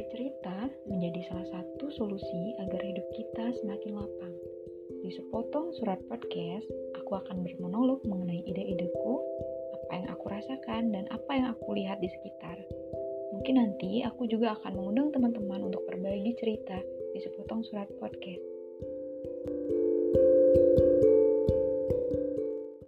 Bercerita menjadi salah satu solusi agar hidup kita semakin lapang. Di sepotong surat podcast, aku akan bermonolog mengenai ide-ideku, apa yang aku rasakan, dan apa yang aku lihat di sekitar. Mungkin nanti aku juga akan mengundang teman-teman untuk berbagi cerita di sepotong surat podcast. thank you